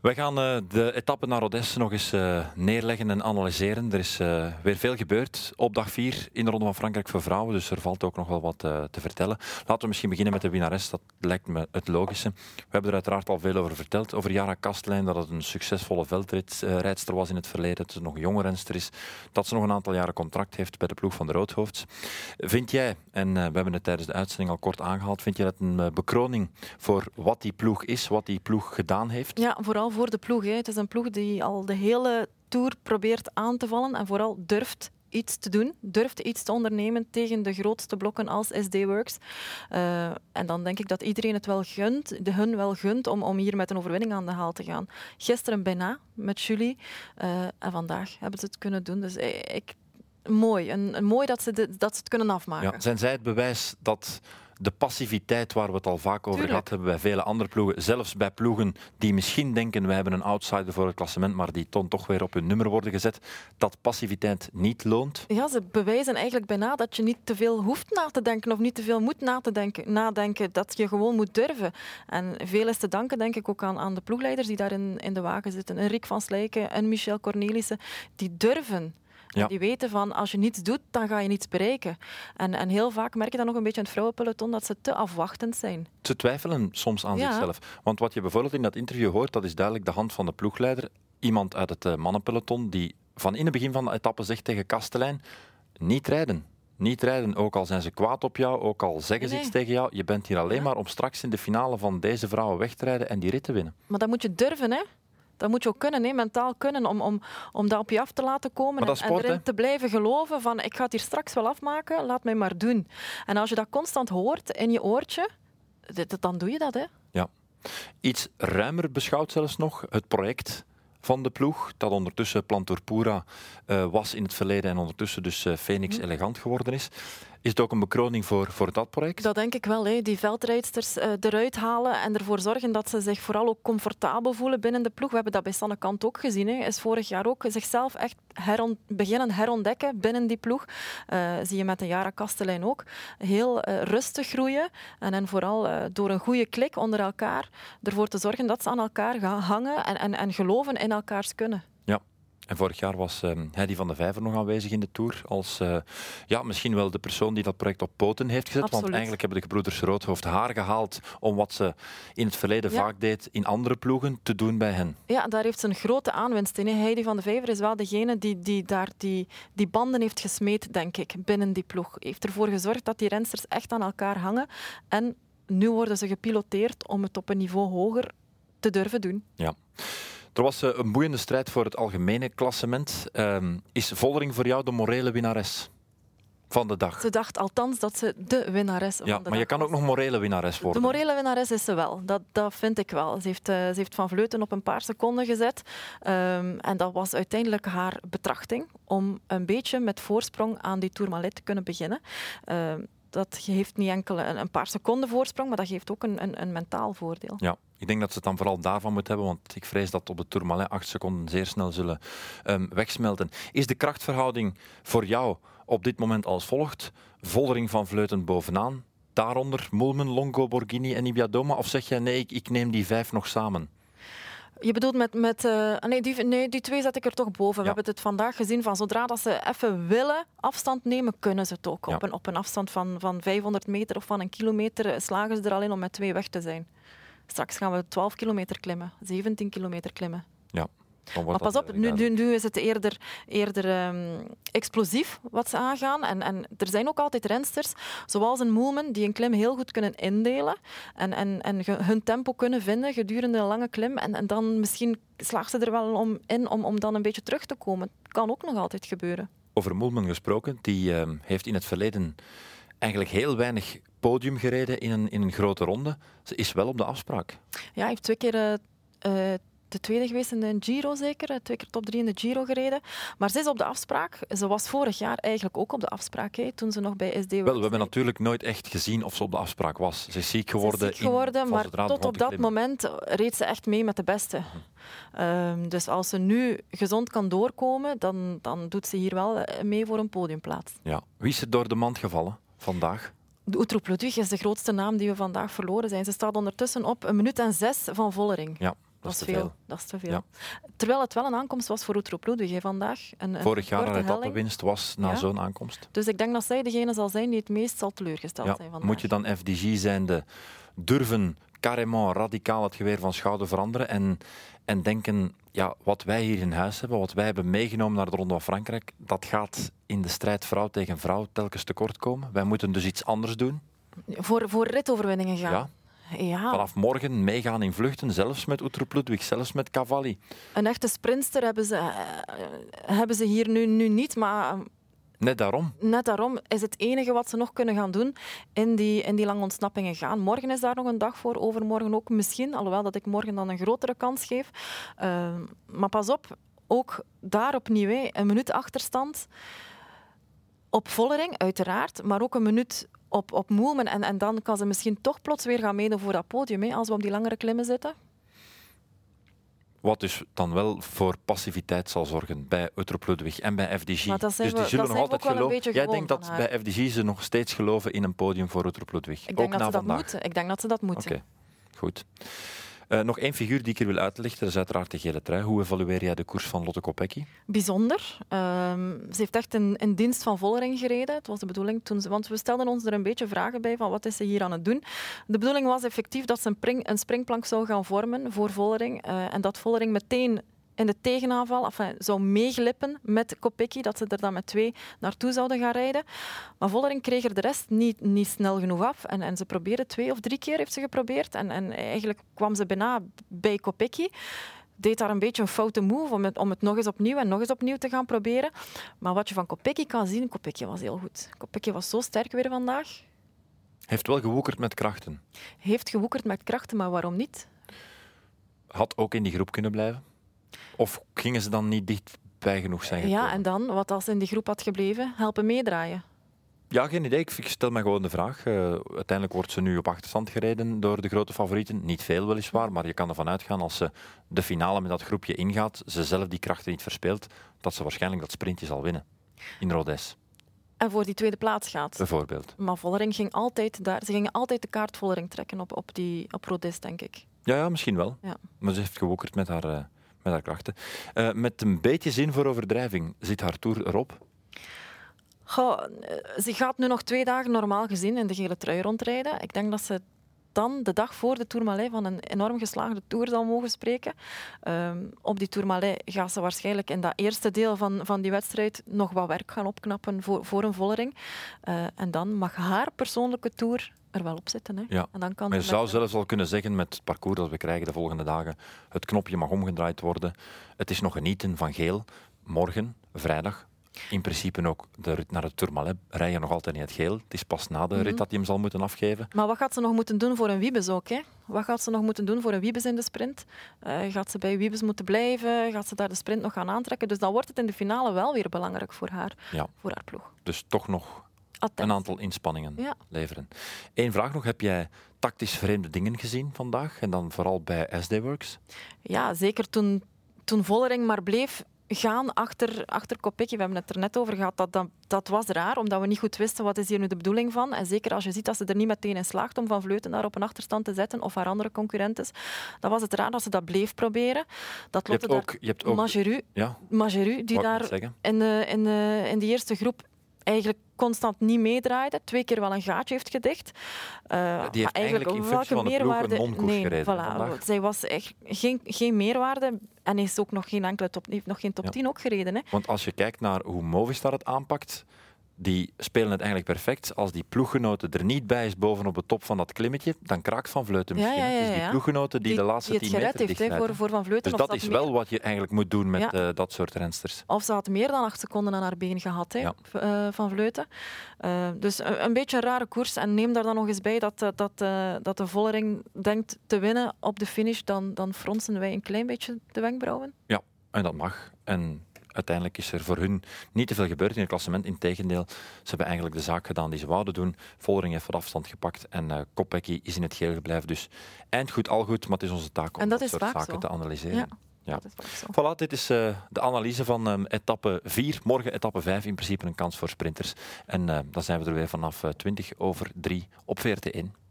Wij gaan uh, de etappe naar Odesse nog eens uh, neerleggen en analyseren. Er is uh, weer veel gebeurd op dag 4 in de Ronde van Frankrijk voor vrouwen, dus er valt ook nog wel wat te vertellen. Laten we misschien beginnen met de winnares, dat lijkt me het logische. We hebben er uiteraard al veel over verteld, over Jara Kastelijn, dat het een succesvolle veldrijdster was in het verleden, dat ze nog een jonge renster is, dat ze nog een aantal jaren contract heeft bij de ploeg van de Roodhoofds. Vind jij, en we hebben het tijdens de uitzending al kort aangehaald, vind je dat een bekroning voor wat die ploeg is, wat die ploeg gedaan heeft? Ja, vooral voor de ploeg. Hè. Het is een ploeg die al de hele tour probeert aan te vallen en vooral durft iets te doen, durft iets te ondernemen tegen de grootste blokken als SD Works. Uh, en dan denk ik dat iedereen het wel gunt, de hun wel gunt, om, om hier met een overwinning aan de haal te gaan. Gisteren bijna met Julie uh, en vandaag hebben ze het kunnen doen. Dus ik, mooi, een, mooi dat ze, dat ze het kunnen afmaken. Zijn zij het bewijs dat de passiviteit waar we het al vaak over gehad hebben bij vele andere ploegen, zelfs bij ploegen die misschien denken wij hebben een outsider voor het klassement, maar die ton toch weer op hun nummer worden gezet, dat passiviteit niet loont? Ja, ze bewijzen eigenlijk bijna dat je niet te veel hoeft na te denken of niet te veel moet na te denken, nadenken, dat je gewoon moet durven. En veel is te danken, denk ik, ook aan, aan de ploegleiders die daar in, in de wagen zitten. Een Rick van Slijken en Michel Cornelissen, die durven. Ja. Die weten van als je niets doet, dan ga je niets bereiken. En, en heel vaak merk je dan nog een beetje in het vrouwenpeloton dat ze te afwachtend zijn. Ze twijfelen soms aan zichzelf. Want wat je bijvoorbeeld in dat interview hoort, dat is duidelijk de hand van de ploegleider. Iemand uit het uh, mannenpeloton die van in het begin van de etappe zegt tegen Kastelein, niet rijden. Niet rijden, ook al zijn ze kwaad op jou, ook al zeggen ze iets tegen jou. Je bent hier alleen maar om straks in de finale van deze vrouwen weg te rijden en die rit te winnen. Maar dat moet je durven, hè? Dat moet je ook kunnen, hè, mentaal kunnen, om, om, om dat op je af te laten komen en, sport, erin te blijven geloven van ik ga het hier straks wel afmaken, laat mij maar doen. En als je dat constant hoort in je oortje, dan doe je dat. Hè. Ja. Iets ruimer beschouwd zelfs nog, het project van de ploeg, dat ondertussen Plantorpura uh, was in het verleden en ondertussen dus uh, Phoenix mm. Elegant geworden is. Is het ook een bekroning voor, voor dat project? Dat denk ik wel. Hè. Die veldrijdsters uh, eruit halen en ervoor zorgen dat ze zich vooral ook comfortabel voelen binnen de ploeg. We hebben dat bij Sanne Kant ook gezien. Hè. Is vorig jaar ook zichzelf echt heron, beginnen herontdekken binnen die ploeg. Uh, zie je met de Jara Kastelein ook. Heel uh, rustig groeien en, en vooral door een goede klik onder elkaar ervoor te zorgen dat ze aan elkaar gaan hangen en, en, en geloven in elkaars kunnen. En vorig jaar was uh, Heidi van de Vijver nog aanwezig in de Tour. Als uh, ja, misschien wel de persoon die dat project op poten heeft gezet. Want eigenlijk hebben de gebroeders Roodhoofd haar gehaald om wat ze in het verleden vaak deed in andere ploegen te doen bij hen. Ja, daar heeft ze een grote aanwinst in. Heidi van de Vijver is wel degene die, die daar die, die banden heeft gesmeed, denk ik, binnen die ploeg. Heeft ervoor gezorgd dat die rensters echt aan elkaar hangen. En nu worden ze gepiloteerd om het op een niveau hoger te durven doen. Ja. Er was eh, een boeiende strijd voor het algemene klassement. Uh, is Vollering voor jou de morele winnares? van de dag. Ze dacht althans dat ze de winnares ja, van de maar je kan ook nog morele winnares worden. De morele winnares is ze wel. Dat, dat vind ik wel. Ze heeft, uh, ze heeft Van Vleuten op een paar seconden gezet. Um, en dat was uiteindelijk haar betrachting om een beetje met voorsprong aan die Tourmalet te kunnen beginnen. Uh, dat geeft niet enkel een, paar seconden voorsprong, maar dat geeft ook een, een, een mentaal voordeel. Ja, ik denk dat ze het dan vooral daarvan moet hebben, want ik vrees dat op de Tourmalet acht seconden zeer snel zullen um, wegsmelten. Is de krachtverhouding voor jou op dit moment als volgt? Vollering van Vleuten bovenaan, daaronder Mulmen, Longo, Borghini en Ibiadoma? Of zeg jij nee, ik, ik neem die vijf nog samen? Je bedoelt met... met uh, nee, die, nee, die twee zet ik er toch boven. We hebben het vandaag gezien van zodra dat ze even willen afstand nemen, kunnen ze het ook. Op, een, op een afstand van, van 500 meter of van een kilometer slagen ze er alleen om met twee weg te zijn. Straks gaan we 12 kilometer klimmen, 17 kilometer klimmen. Ja. Maar pas op, nu, nu, is het eerder, eerder um, explosief wat ze aangaan. En, en er zijn ook altijd rensters, zoals een Moelman, die een klim heel goed kunnen indelen en, en, en hun tempo kunnen vinden gedurende een lange klim. En, en dan misschien slaagt ze er wel om in om, om dan een beetje terug te komen. Kan ook nog altijd gebeuren. Over Moelman gesproken, die uh, heeft in het verleden eigenlijk heel weinig podium gereden in een, in een grote ronde. Ze is wel op de afspraak. Ja, hij heeft twee keer uh, uh, de tweede geweest in de Giro zeker. Twee keer top drie in de Giro gereden. Maar ze is op de afspraak. Ze was vorig jaar eigenlijk ook op de afspraak, hè, toen ze nog bij SD was. Wel, we hebben natuurlijk nooit echt gezien of ze op de afspraak was. Ze is ziek geworden. Ze is ziek geworden, in, maar tot op dat moment reed ze echt mee met de beste. Mhm. Um, dus als ze nu gezond kan doorkomen, dan, dan doet ze hier wel mee voor een podiumplaats. Ja. Wie is er door de mand gevallen vandaag? De Outreau is de grootste naam die we vandaag verloren zijn. Ze staat ondertussen op een minuut en zes van Vollering. Ja, Dat, is te veel. veel. Dat is te veel. Ja. Terwijl het wel een aankomst was voor Utrop Ludwig vandaag. Een, een Vorig jaar helling. etappenwinst was na Ja. zo'n aankomst. Dus ik denk dat zij degene zal zijn die het meest zal teleurgesteld Ja, zijn vandaag. moet je dan FDG zijnde durven carrément radicaal het geweer van schouder veranderen en, en denken, ja, wat wij hier in huis hebben, wat wij hebben meegenomen naar de Ronde van Frankrijk, dat gaat in de strijd vrouw tegen vrouw telkens tekort komen. Wij moeten dus iets anders doen. Voor, voor ritoverwinningen gaan. Ja, Ja, vanaf morgen meegaan in vluchten, zelfs met Uttrup Ludwig, zelfs met Cavalli. een echte sprinster hebben ze, eh, hebben ze hier nu, nu niet. Maar eh, Net daarom. net daarom is het enige wat ze nog kunnen gaan doen in die, in die lange ontsnappingen gaan. Morgen is daar nog een dag voor, overmorgen ook misschien. Alhoewel dat ik morgen dan een grotere kans geef. Eh, maar pas op, ook daar opnieuw, een minuut achterstand. Op Vollering, uiteraard, maar ook een minuut op, op Moelmen. En, en dan kan ze misschien toch plots weer gaan meedoen voor dat podium, hè, als we op die langere klimmen zitten. Wat dus dan wel voor passiviteit zal zorgen bij Uttrup Ludwig en bij FDG. Maar dat zijn dus die zullen dat nog altijd ook geloven. Jij denkt dat bij FDG ze nog steeds geloven in een podium voor Uttrup Ludwig. Ik ook denk dat na ze dat vandaag. moeten. Ik denk dat ze dat moeten. Oké, goed. Eh, nog één figuur die ik hier wil uitlichten, dat is uiteraard de gele trui. Hoe evalueer jij de koers van Lotte Kopecky? Bijzonder. Ehm, ze heeft echt in, in dienst van Vollering gereden. Het was de bedoeling toen ze, want we stelden ons er een beetje vragen bij van wat is ze hier aan het doen. De bedoeling was effectief dat ze een, een springplank zou gaan vormen voor Vollering eh, en dat Vollering meteen in de tegenaanval enfin, zou meeglippen met Kopecky, dat ze er dan met twee naartoe zouden gaan rijden. Maar Vollering kreeg er de rest niet, niet snel genoeg af. En, en ze probeerde twee of drie keer, heeft ze geprobeerd. En, en eigenlijk kwam ze bijna bij Kopecky deed daar een beetje een foute move om het, om het nog eens opnieuw en nog eens opnieuw te gaan proberen. Maar wat je van Kopecky kan zien, Kopecky was heel goed. Kopecky was zo sterk weer vandaag. Heeft wel gewoekerd met krachten. Heeft gewoekerd met krachten, maar waarom niet? Had ook in die groep kunnen blijven? Of gingen ze dan niet dichtbij genoeg zijn gekomen? Ja, en dan, wat als ze in die groep had gebleven? Helpen meedraaien. Ja, geen idee. Ik stel me gewoon de vraag. Eh, uiteindelijk wordt ze nu op achterstand gereden door de grote favorieten. Niet veel weliswaar, maar je kan ervan uitgaan als ze de finale met dat groepje ingaat, ze zelf die krachten niet verspeelt, dat ze waarschijnlijk dat sprintje zal winnen. In Rodes, En voor die tweede plaats gaat. bijvoorbeeld. Maar Vollering ging altijd daar. Ze gingen altijd de kaart Vollering trekken op, op, die, op Rodis, denk ik. Ja, ja misschien wel. Ja. Maar ze heeft gewoekerd met haar, eh, met haar krachten. Eh, met een beetje zin voor overdrijving zit haar tour erop. Goh, eh, ze gaat nu nog twee dagen normaal gezien in de gele trui rondrijden. Ik denk dat ze dan de dag voor de Tourmalet van een enorm geslaagde tour zal mogen spreken. Ehm, op die Tourmalet gaat ze waarschijnlijk in dat eerste deel van, van die wedstrijd nog wat werk gaan opknappen voor, voor een Vollering. Eh, en dan mag haar persoonlijke tour er wel op zitten. Hè. Ja. En dan kan Maar je zou met- zelfs al kunnen zeggen met het parcours dat we krijgen de volgende dagen, het knopje mag omgedraaid worden. Het is nog genieten van geel. Morgen, vrijdag, in principe ook de rit naar het Tourmalet rijden nog altijd in het geel. Het is pas na de Mhm. rit dat hij hem zal moeten afgeven. Maar wat gaat ze nog moeten doen voor een Wiebes ook? Hè? Wat gaat ze nog moeten doen voor een Wiebes in de sprint? Eh, gaat ze bij Wiebes moeten blijven? Gaat ze daar de sprint nog gaan aantrekken? Dus dan wordt het in de finale wel weer belangrijk voor haar, Ja. voor haar ploeg. Dus toch nog Attent. een aantal inspanningen Ja. leveren. Eén vraag nog. Heb jij tactisch vreemde dingen gezien vandaag? En dan vooral bij SD Works? Ja, zeker toen, toen Vollering maar bleef gaan achter, achter Kopecky. We hebben het er net over gehad. Dat, dat, dat was raar, omdat we niet goed wisten wat is hier nu de bedoeling van. En zeker als je ziet dat ze er niet meteen in slaagt om Van Vleuten daar op een achterstand te zetten of haar andere concurrenten, dan was het raar dat ze dat bleef proberen. Dat Je hebt ook... Je hebt ook Mageru, ja, Mageru, die daar in de, in, de, in de eerste groep eigenlijk constant niet meedraaide. Twee keer wel een gaatje heeft gedicht. Eh, maar heeft eigenlijk in functie van de ploeg meerwaarde... een non-koers nee, gereden voilà. vandaag. Zij was echt geen, geen meerwaarde en is ook nog geen enkele top, heeft nog geen top Ja. 10 ook gereden. Hè. Want als je kijkt naar hoe Movistar het aanpakt, die spelen het eigenlijk perfect. Als die ploeggenoten er niet bij is bovenop de top van dat klimmetje, dan kraakt Van Vleuten Ja, misschien. ja, Het is ja, die ja. ploeggenoten die, de laatste die het 10 gered meter heeft dichtrijden. voor, voor Van Vleuten. Dus dat is wel wat je eigenlijk moet doen met Ja. eh, dat soort rensters. Of ze had meer dan acht seconden aan haar been gehad hè, Ja. eh, van Vleuten. Eh, dus een, een beetje een rare koers. En neem daar dan nog eens bij dat, dat, dat de Vollering denkt te winnen op de finish. Dan, dan fronsen wij een klein beetje de wenkbrauwen. En dat mag. En uiteindelijk is er voor hun niet te veel gebeurd in het klassement. Integendeel, ze hebben eigenlijk de zaak gedaan die ze wouden doen. Vollering heeft wat afstand gepakt en Kopecky is in het geel gebleven. Dus eind goed, al goed, maar het is onze taak om En dat soort vaak zaken zo. te analyseren. Ja, Ja. Voilà, dit is eh, de analyse van ehm, etappe 4. Morgen etappe 5, in principe een kans voor sprinters. En eh, dan zijn we er weer vanaf eh, 20 over 3 op VRT1.